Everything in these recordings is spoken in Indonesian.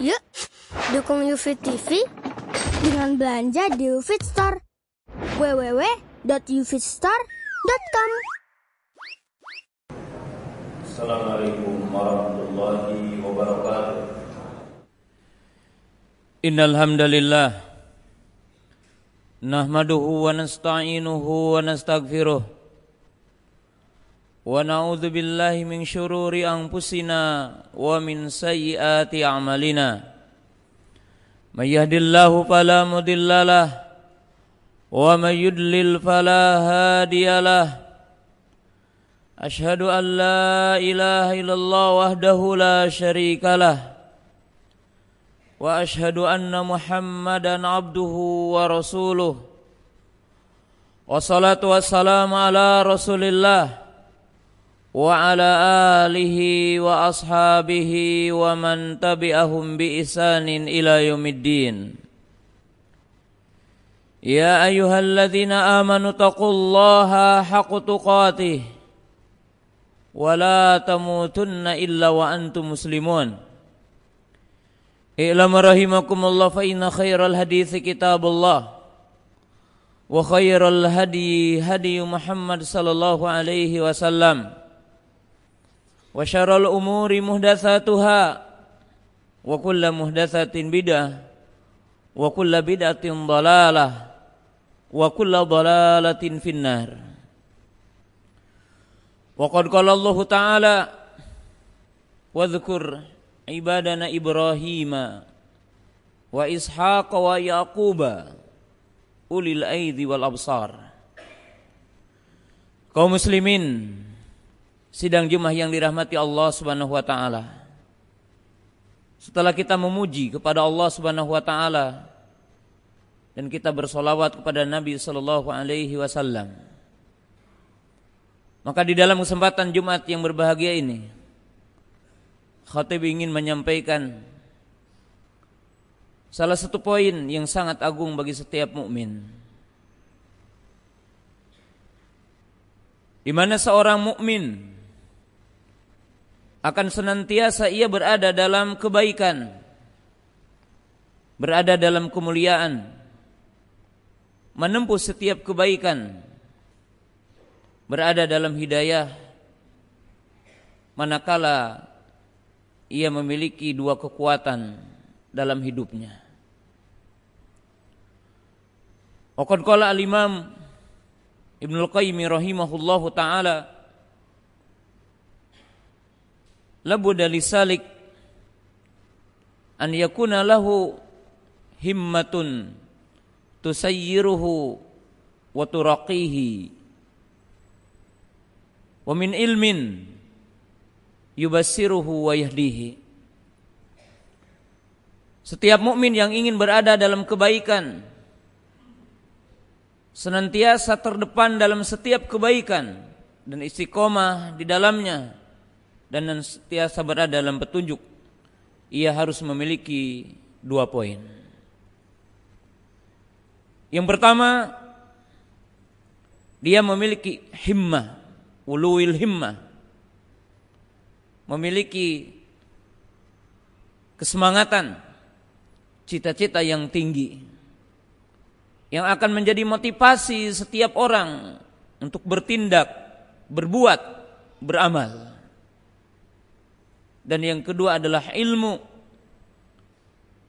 Yuk, dukung UFIT TV dengan belanja di UFIT Store. www.ufitstore.com Assalamualaikum warahmatullahi wabarakatuh. Innal hamdalillah nahmaduhu wa nasta'inuhu wa nastaghfiruh wa na'udzu billahi min shururi anfusina wa min sayyiati a'malina may yahdihillahu fala mudhillalah wa may yudlil fala hadiyalah Ashhadu an la ilaha illallah wahdahu la syarika lah واشهد ان محمدا عبده ورسوله والصلاه والسلام على رسول الله وعلى اله واصحابه ومن تبعهم باحسان الى يوم الدين يا ايها الذين امنوا اتقوا الله حق تقاته ولا تموتن الا وانتم مسلمون I'lam rahimakumullah fa inna khairal hadits kitabullah wa khairal hadi hadi Muhammad sallallahu alaihi wasallam wa wa kullu bid'atin dhalalah wa kullu dhalalatin finnar. Wa qad qala Allah ta'ala wa dhkur ibadana Ibrahim wa Ishaq wa Yaqub ulil aidi wal absar. Kaum muslimin sidang Jumat yang dirahmati Allah Subhanahu wa taala setelah kita memuji kepada Allah Subhanahu wa taala dan kita bersolawat kepada Nabi sallallahu alaihi wasallam maka di dalam kesempatan Jumat yang berbahagia ini Khatib ingin menyampaikan salah satu poin yang sangat agung bagi setiap mukmin. Di mana seorang mukmin akan senantiasa ia berada dalam kebaikan, berada dalam kemuliaan, menempuh setiap kebaikan, berada dalam hidayah, manakala ia memiliki dua kekuatan dalam hidupnya. Waqad qala al-Imam Ibnu Al-Qayyim rahimahullahu taala labudda lisalik an yakuna lahu himmatun tusayyiruhu wa turaqihi wa min ilmin yubassiruhu wa yahdihi. Setiap mukmin yang ingin berada dalam kebaikan senantiasa terdepan dalam setiap kebaikan dan istiqomah di dalamnya dan senantiasa berada dalam petunjuk ia harus memiliki dua poin. Yang pertama dia memiliki himmah, uluil himmah memiliki kesemangatan, cita-cita yang tinggi yang akan menjadi motivasi setiap orang untuk bertindak, berbuat, beramal. Dan yang kedua adalah ilmu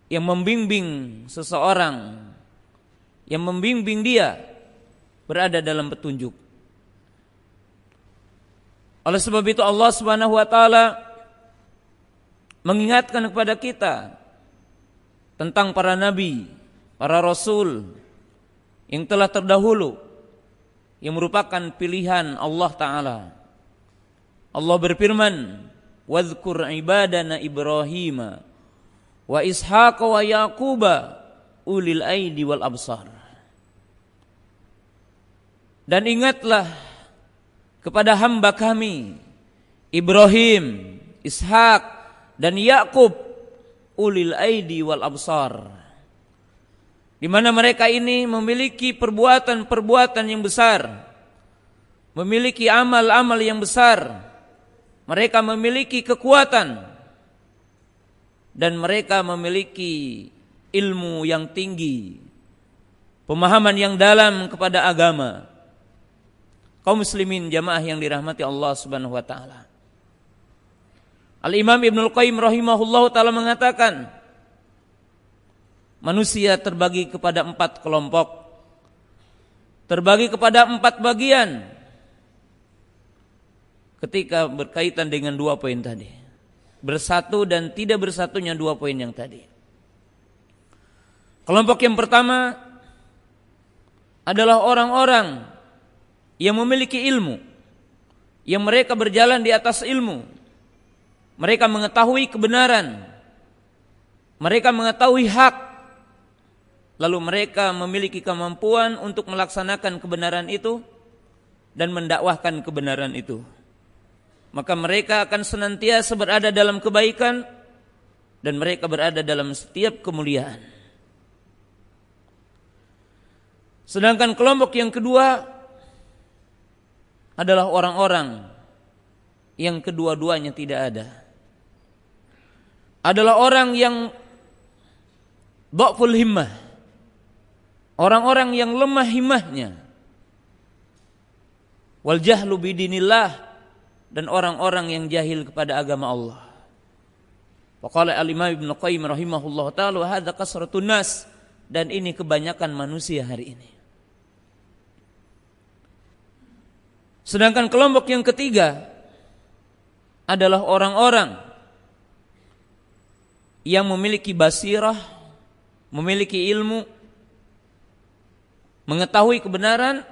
yang membimbing seseorang, yang membimbing dia berada dalam petunjuk. Oleh sebab itu Allah Subhanahu wa taala mengingatkan kepada kita tentang para nabi, para rasul yang telah terdahulu yang merupakan pilihan Allah taala. Allah berfirman, "Wadhkur ibadana Ibrahim wa Ishaq wa Yaqub ulil aidi wal absar." Dan ingatlah kepada hamba kami Ibrahim, Ishak dan Yakub ulil aidi wal absar. Di mana mereka ini memiliki perbuatan-perbuatan yang besar, memiliki amal-amal yang besar. Mereka memiliki kekuatan dan mereka memiliki ilmu yang tinggi, pemahaman yang dalam kepada agama. Kaum muslimin jamaah yang dirahmati Allah Subhanahu wa taala. Al-Imam Ibnul Qayyim rahimahullahu taala mengatakan manusia terbagi kepada empat kelompok. Terbagi kepada empat bagian. Ketika berkaitan dengan dua poin tadi. Bersatu dan tidak bersatunya dua poin yang tadi. Kelompok yang pertama adalah orang-orang yang memiliki ilmu, yang mereka berjalan di atas ilmu, mereka mengetahui kebenaran, mereka mengetahui hak, lalu mereka memiliki kemampuan untuk melaksanakan kebenaran itu dan mendakwahkan kebenaran itu. Maka mereka akan senantiasa berada dalam kebaikan dan mereka berada dalam setiap kemuliaan. Sedangkan kelompok yang kedua adalah orang-orang yang kedua-duanya tidak ada. Adalah orang yang dhaful himmah. Orang-orang yang lemah himmahnya. Wal jahlu bidinillah dan orang-orang yang jahil kepada agama Allah. Waqala al-Imam Ibnu Qayyim rahimahullah taala hadza kasratun nas dan ini kebanyakan manusia hari ini. Sedangkan kelompok yang ketiga adalah orang-orang yang memiliki basirah, memiliki ilmu, mengetahui kebenaran,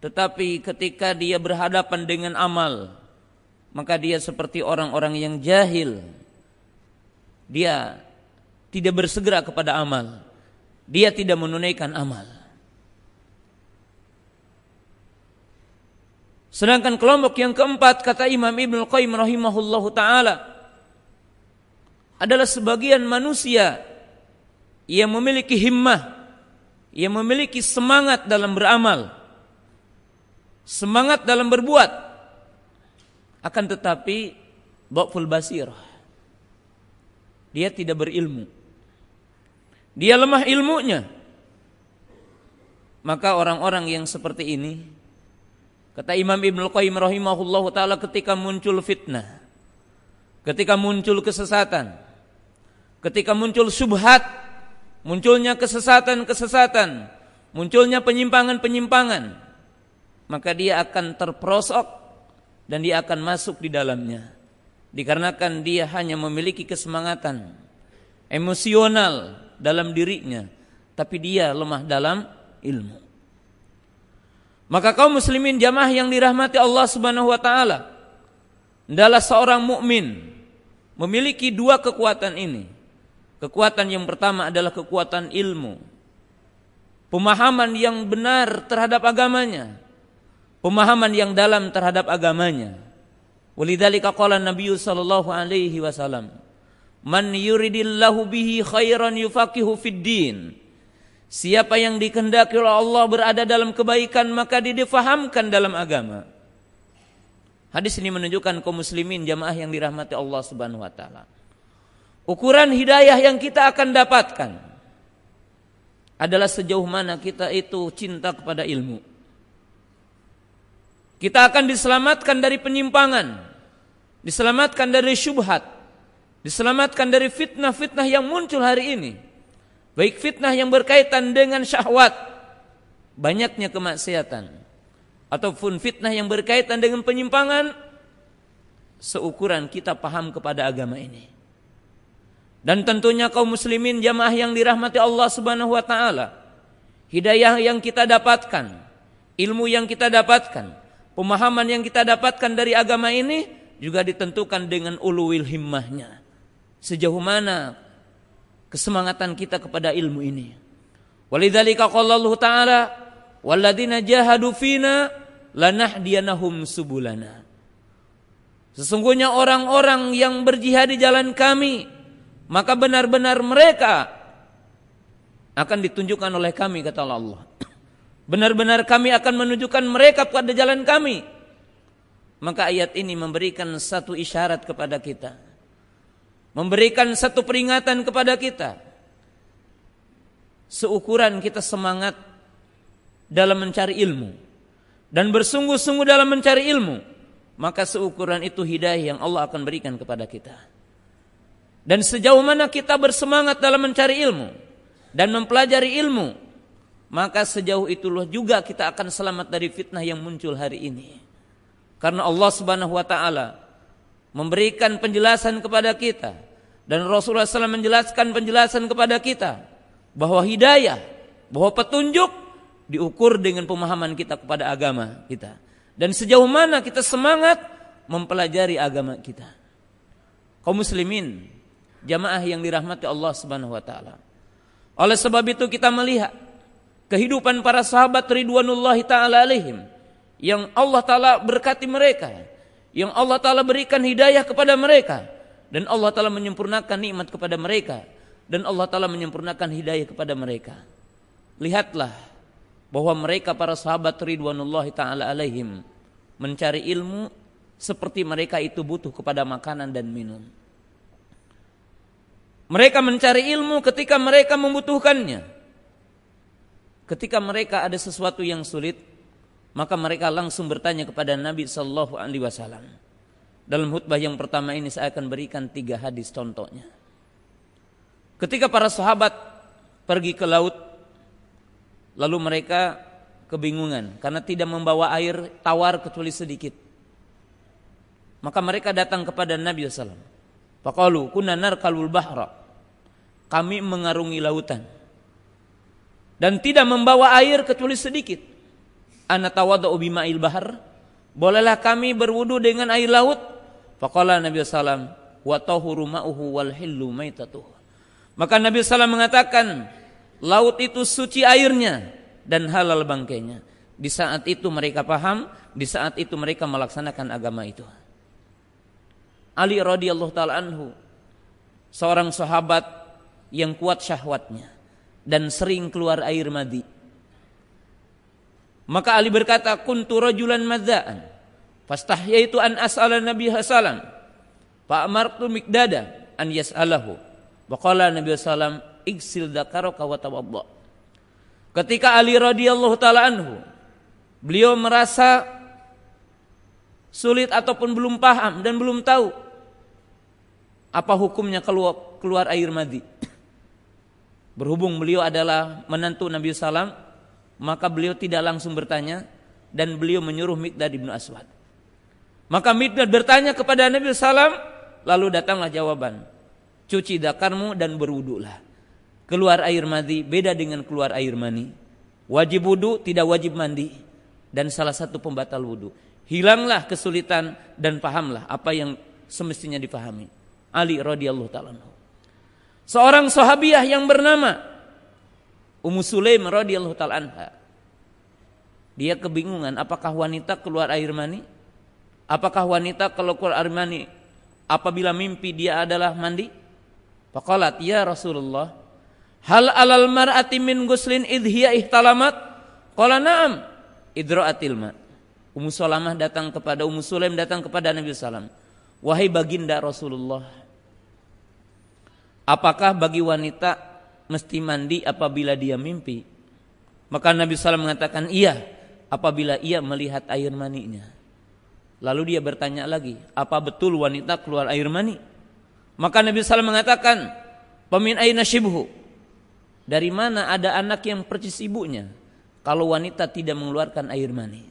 tetapi ketika dia berhadapan dengan amal, maka dia seperti orang-orang yang jahil. Dia tidak bersegera kepada amal. Dia tidak menunaikan amal. Sedangkan kelompok yang keempat kata Imam Ibnu Qayyim rahimahullahu taala adalah sebagian manusia yang memiliki himmah, yang memiliki semangat dalam beramal, semangat dalam berbuat, akan tetapi dhaful basirah. Dia tidak berilmu. Dia lemah ilmunya. Maka orang-orang yang seperti ini Kata Imam Ibn Qayyim rahimahullah taala ketika muncul fitnah, ketika muncul kesesatan, ketika muncul subhat, munculnya kesesatan-kesesatan, munculnya penyimpangan-penyimpangan, maka dia akan terperosok dan dia akan masuk di dalamnya. Dikarenakan dia hanya memiliki kesemangatan emosional dalam dirinya, tapi dia lemah dalam ilmu. Maka kaum muslimin jamaah yang dirahmati Allah Subhanahu wa taala adalah seorang mukmin memiliki dua kekuatan ini. Kekuatan yang pertama adalah kekuatan ilmu. Pemahaman yang benar terhadap agamanya. Pemahaman yang dalam terhadap agamanya. Walidzalika qala Nabi sallallahu alaihi wasallam, "Man yuridillahu bihi khairan yufaqihu fid din." Siapa yang dikehendaki oleh Allah berada dalam kebaikan maka difahamkan dalam agama. Hadis ini menunjukkan kaum muslimin jamaah yang dirahmati Allah Subhanahu wa taala. Ukuran hidayah yang kita akan dapatkan adalah sejauh mana kita itu cinta kepada ilmu. Kita akan diselamatkan dari penyimpangan, diselamatkan dari syubhat, diselamatkan dari fitnah-fitnah yang muncul hari ini. Baik fitnah yang berkaitan dengan syahwat, banyaknya kemaksiatan, ataupun fitnah yang berkaitan dengan penyimpangan, seukuran kita paham kepada agama ini. Dan tentunya kaum muslimin jamaah yang dirahmati Allah Subhanahu wa taala, hidayah yang kita dapatkan, ilmu yang kita dapatkan, pemahaman yang kita dapatkan dari agama ini juga ditentukan dengan uluwil himmahnya. Sejauh mana kesemangatan kita kepada ilmu ini. Allah Ta'ala walladzina jahadu fina lanahdiyanahum subulana. Sesungguhnya orang-orang yang berjihad di jalan kami maka benar-benar mereka akan ditunjukkan oleh kami kata Allah. Benar-benar kami akan menunjukkan mereka pada jalan kami. Maka ayat ini memberikan satu isyarat kepada kita memberikan satu peringatan kepada kita. Seukuran kita semangat dalam mencari ilmu dan bersungguh-sungguh dalam mencari ilmu, maka seukuran itu hidayah yang Allah akan berikan kepada kita. Dan sejauh mana kita bersemangat dalam mencari ilmu dan mempelajari ilmu, maka sejauh itulah juga kita akan selamat dari fitnah yang muncul hari ini. Karena Allah Subhanahu wa taala memberikan penjelasan kepada kita dan Rasulullah SAW menjelaskan penjelasan kepada kita bahwa hidayah, bahwa petunjuk diukur dengan pemahaman kita kepada agama kita. Dan sejauh mana kita semangat mempelajari agama kita. Kaum muslimin, jamaah yang dirahmati Allah Subhanahu wa taala. Oleh sebab itu kita melihat kehidupan para sahabat ridwanullahi taala alaihim yang Allah taala berkati mereka, yang Allah taala berikan hidayah kepada mereka dan Allah taala menyempurnakan nikmat kepada mereka dan Allah taala menyempurnakan hidayah kepada mereka. Lihatlah bahwa mereka para sahabat ridwanullahi taala alaihim mencari ilmu seperti mereka itu butuh kepada makanan dan minum. Mereka mencari ilmu ketika mereka membutuhkannya. Ketika mereka ada sesuatu yang sulit, maka mereka langsung bertanya kepada Nabi Shallallahu Alaihi Wasallam. Dalam khutbah yang pertama ini saya akan berikan tiga hadis contohnya. Ketika para sahabat pergi ke laut, lalu mereka kebingungan karena tidak membawa air tawar kecuali sedikit. Maka mereka datang kepada Nabi Sallam. Faqalu kunna narkalul bahra. Kami mengarungi lautan. Dan tidak membawa air kecuali sedikit. Ana tawadhu bima'il bahar. Bolehlah kami berwudu dengan air laut? Faqala Nabi sallam wa tahuru ma'uhu wal hillu maitatuh. Maka Nabi sallam mengatakan, laut itu suci airnya dan halal bangkainya. Di saat itu mereka paham, di saat itu mereka melaksanakan agama itu. Ali radhiyallahu taala anhu seorang sahabat yang kuat syahwatnya dan sering keluar air madi. Maka Ali berkata, "Kuntu rajulan madzaan, fastahyaitu an as'ala Nabi sallam, fa amartu Miqdada an yas'alahu." Wa qala Nabi sallam, "Igsil dzakaraka wa tawadda." Ketika Ali radhiyallahu taala anhu beliau merasa sulit ataupun belum paham dan belum tahu apa hukumnya keluar, keluar air madi? Berhubung beliau adalah menantu Nabi Sallam, maka beliau tidak langsung bertanya dan beliau menyuruh Mikdad ibnu Aswad. Maka Mikdad bertanya kepada Nabi Sallam, lalu datanglah jawaban, cuci dakarmu dan berwudulah. Keluar air madi beda dengan keluar air mani. Wajib wudu tidak wajib mandi dan salah satu pembatal wudu. Hilanglah kesulitan dan pahamlah apa yang semestinya dipahami. Ali radhiyallahu taala Seorang sahabiah yang bernama Ummu Sulaim radhiyallahu taala anha. Dia kebingungan apakah wanita keluar air mani? Apakah wanita kalau keluar air mani apabila mimpi dia adalah mandi? Faqalat ya Rasulullah, hal alal mar'ati min guslin idhiya ihtalamat? Qala na'am, idra'atil ma. Ummu Salamah datang kepada Ummu Sulaim datang kepada Nabi sallallahu Wahai baginda Rasulullah, Apakah bagi wanita mesti mandi apabila dia mimpi? Maka Nabi SAW mengatakan iya apabila ia melihat air maninya. Lalu dia bertanya lagi, apa betul wanita keluar air mani? Maka Nabi SAW mengatakan, pemin aina shibhu. Dari mana ada anak yang percis ibunya? Kalau wanita tidak mengeluarkan air mani.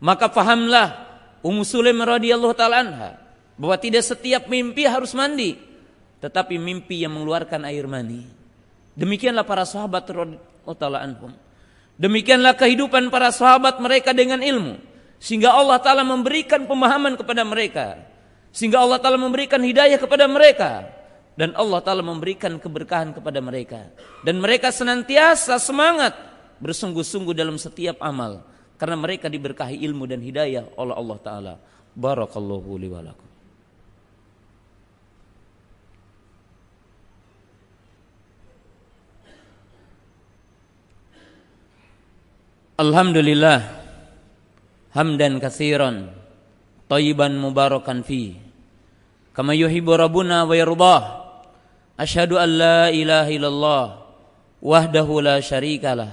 Maka fahamlah Ummu Sulaim radhiyallahu taala anha bahwa tidak setiap mimpi harus mandi tetapi mimpi yang mengeluarkan air mani. Demikianlah para sahabat radhiyallahu anhum. Demikianlah kehidupan para sahabat mereka dengan ilmu sehingga Allah taala memberikan pemahaman kepada mereka. Sehingga Allah taala memberikan hidayah kepada mereka dan Allah taala memberikan keberkahan kepada mereka dan mereka senantiasa semangat bersungguh-sungguh dalam setiap amal karena mereka diberkahi ilmu dan hidayah oleh Allah taala. Barakallahu li Alhamdulillah. Hamdan katsiran tayyiban mubarakan fi. Kama yuhibbu rabbuna wa yardah. Asyhadu an la ilaha illallah. Wahdahu la syarikalah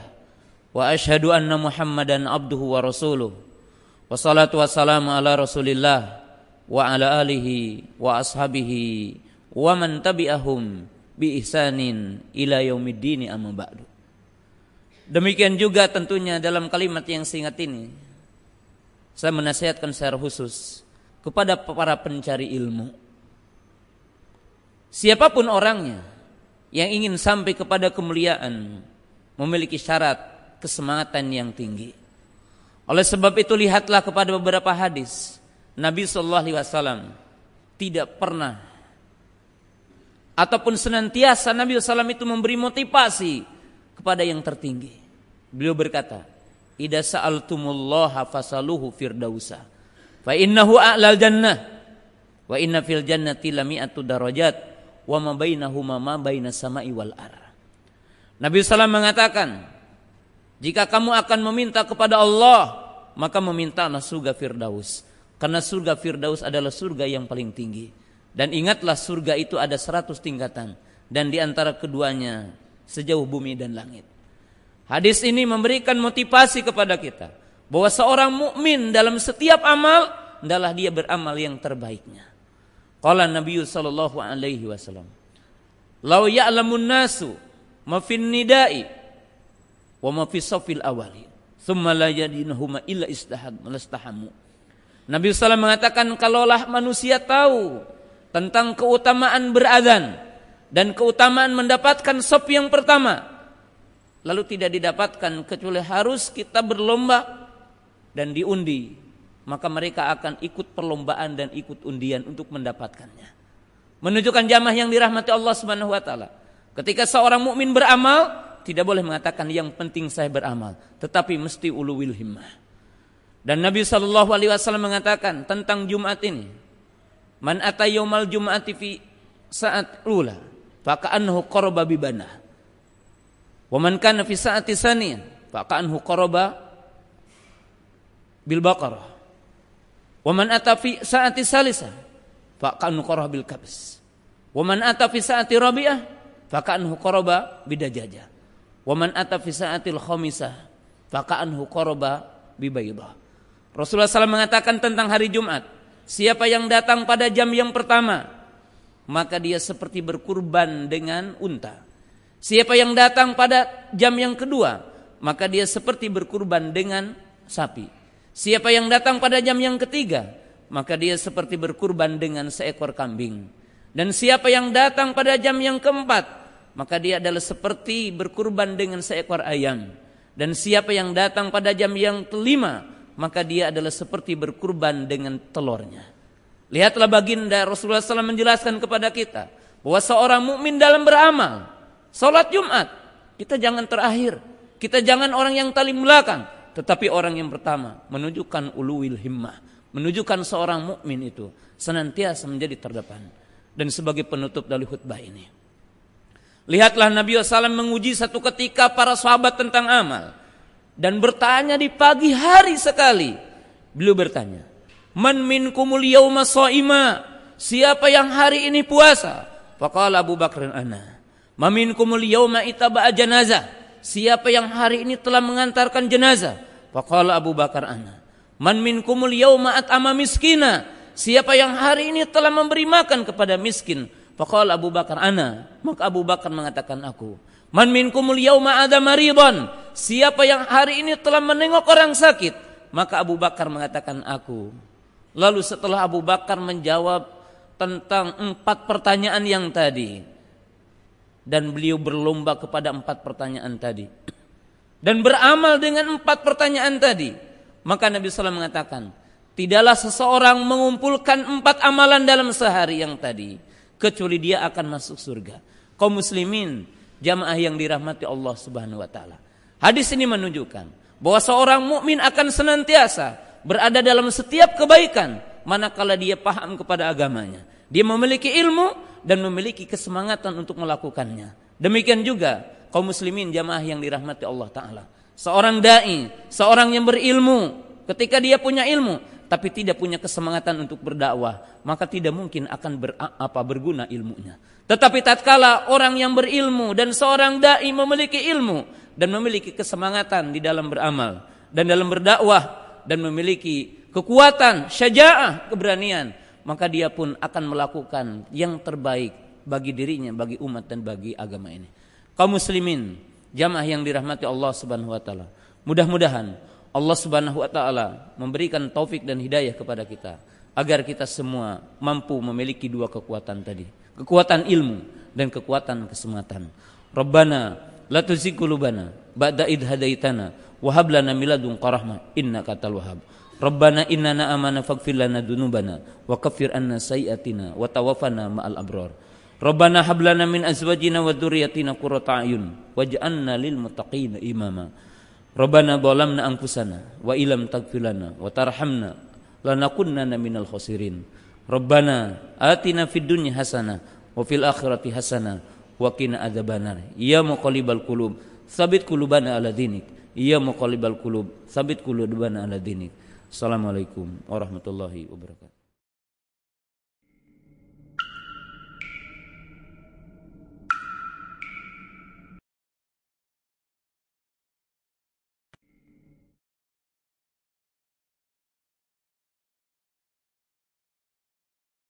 wa asyhadu anna Muhammadan abduhu wa rasuluh. Wassalatu wassalamu ala Rasulillah. Wa ala alihi wa ashabihi. Wa man tabi'ahum bi ihsanin ila yaumiddin amma ba'du. Demikian juga tentunya dalam kalimat yang singkat ini saya menasihatkan secara khusus kepada para pencari ilmu. Siapa pun orangnya yang ingin sampai kepada kemuliaan memiliki syarat kesemangatan yang tinggi. Oleh sebab itu lihatlah kepada beberapa hadis Nabi Wasallam tidak pernah ataupun senantiasa Nabi SAW itu memberi motivasi kepada yang tertinggi. Beliau berkata, "Ida sa'altumullaha fasaluhu firdausa, fa innahu a'lal jannah, wa inna fil jannati lami'atu darajat, wa ma bainahuma ma baina sama'i wal ar." Nabi SAW mengatakan, jika kamu akan meminta kepada Allah, maka memintalah surga Firdaus. Karena surga Firdaus adalah surga yang paling tinggi. Dan ingatlah surga itu ada seratus tingkatan. Dan di antara keduanya sejauh bumi dan langit. Hadis ini memberikan motivasi kepada kita. Bahwa seorang mukmin dalam setiap amal adalah dia beramal yang terbaiknya. Qala Nabi sallallahu alaihi wasallam. Lau ya'lamun nasu ma nidai wa ma fi safil awali thumma la yadinahuma illa istahad malastahamu Nabi SAW mengatakan kalaulah manusia tahu tentang keutamaan berazan dan keutamaan mendapatkan sop yang pertama lalu tidak didapatkan kecuali harus kita berlomba dan diundi maka mereka akan ikut perlombaan dan ikut undian untuk mendapatkannya. Menunjukkan jamaah yang dirahmati Allah Subhanahu wa taala. Ketika seorang mukmin beramal tidak boleh mengatakan yang penting saya beramal, tetapi mesti uluwil himmah. Dan Nabi Shallallahu Alaihi Wasallam mengatakan tentang Jumat ini, man atayomal Jumati fi saat ula, faka'anhu qoroba bibana. Waman kana fi saati saniya, faka'anhu qoroba bil baqarah. Waman ata fi saati salisa, faka'anhu qoroba bil kabis. Waman ata fi saati rabi'ah, faka'anhu qoroba bidajajah. Waman ata fi sa'atil khamisah faka'anhu qaraba bi Rasulullah SAW mengatakan tentang hari Jumat, siapa yang datang pada jam yang pertama, maka dia seperti berkurban dengan unta. Siapa yang datang pada jam yang kedua, maka dia seperti berkurban dengan sapi. Siapa yang datang pada jam yang ketiga, maka dia seperti berkurban dengan seekor kambing. Dan siapa yang datang pada jam yang keempat, maka dia adalah seperti berkurban dengan seekor ayam. Dan siapa yang datang pada jam yang kelima, maka dia adalah seperti berkurban dengan telurnya. Lihatlah baginda Rasulullah SAW menjelaskan kepada kita bahwa seorang mukmin dalam beramal, salat Jumat, kita jangan terakhir, kita jangan orang yang talim belakang, tetapi orang yang pertama menunjukkan uluwil himmah, menunjukkan seorang mukmin itu senantiasa menjadi terdepan. Dan sebagai penutup dari khutbah ini, Lihatlah Nabi SAW menguji satu ketika para sahabat tentang amal. Dan bertanya di pagi hari sekali. Beliau bertanya. Man minkumul yawma so'ima. Siapa yang hari ini puasa? Faqala Abu Bakr ana. Maminkumul yawma itaba'a janazah. Siapa yang hari ini telah mengantarkan jenazah? Faqala Abu Bakar ana. Man minkumul yawma at'ama miskina. Siapa yang hari ini telah memberi makan kepada miskin? Faqala Abu Bakar ana. Maka Abu Bakar mengatakan aku. Man minkumul yauma ada maridon. Siapa yang hari ini telah menengok orang sakit. Maka Abu Bakar mengatakan aku. Lalu setelah Abu Bakar menjawab tentang empat pertanyaan yang tadi. Dan beliau berlomba kepada empat pertanyaan tadi. Dan beramal dengan empat pertanyaan tadi. Maka Nabi SAW mengatakan. Tidaklah seseorang mengumpulkan empat amalan dalam sehari yang tadi kecuali dia akan masuk surga. Kaum muslimin, jamaah yang dirahmati Allah Subhanahu wa taala. Hadis ini menunjukkan bahwa seorang mukmin akan senantiasa berada dalam setiap kebaikan manakala dia paham kepada agamanya. Dia memiliki ilmu dan memiliki kesemangatan untuk melakukannya. Demikian juga kaum muslimin jamaah yang dirahmati Allah taala. Seorang dai, seorang yang berilmu, ketika dia punya ilmu, tapi tidak punya kesemangatan untuk berdakwah, maka tidak mungkin akan ber, apa berguna ilmunya. Tetapi tatkala orang yang berilmu dan seorang dai memiliki ilmu dan memiliki kesemangatan di dalam beramal dan dalam berdakwah dan memiliki kekuatan, syaja'ah, keberanian, maka dia pun akan melakukan yang terbaik bagi dirinya, bagi umat dan bagi agama ini. Kaum muslimin, jamaah yang dirahmati Allah Subhanahu wa taala. Mudah-mudahan Allah Subhanahu wa taala memberikan taufik dan hidayah kepada kita agar kita semua mampu memiliki dua kekuatan tadi. Kekuatan ilmu dan kekuatan kesematan. Rabbana la tuzigh qulubana ba'da id hadaitana wa hab lana min ladunka rahmah innaka wahhab. Rabbana innana amana faghfir lana dzunubana wa kaffir anna sayiatina wa tawaffana ma'al. Rabbana hab lana azwajina wa dzurriyyatina qurrata a'yun lil muttaqina imama. Rabbana dhalamna anfusana wa ilam taghfir lana wa tarhamna lanakunanna. Rabbana atina fid dunya hasanah wa fil akhirati hasanah wa qina adzabannar. Ya muqallibal. Ya muqallibal qulub, sabit qulubana ala dinik. Assalamualaikum warahmatullahi wabarakatuh.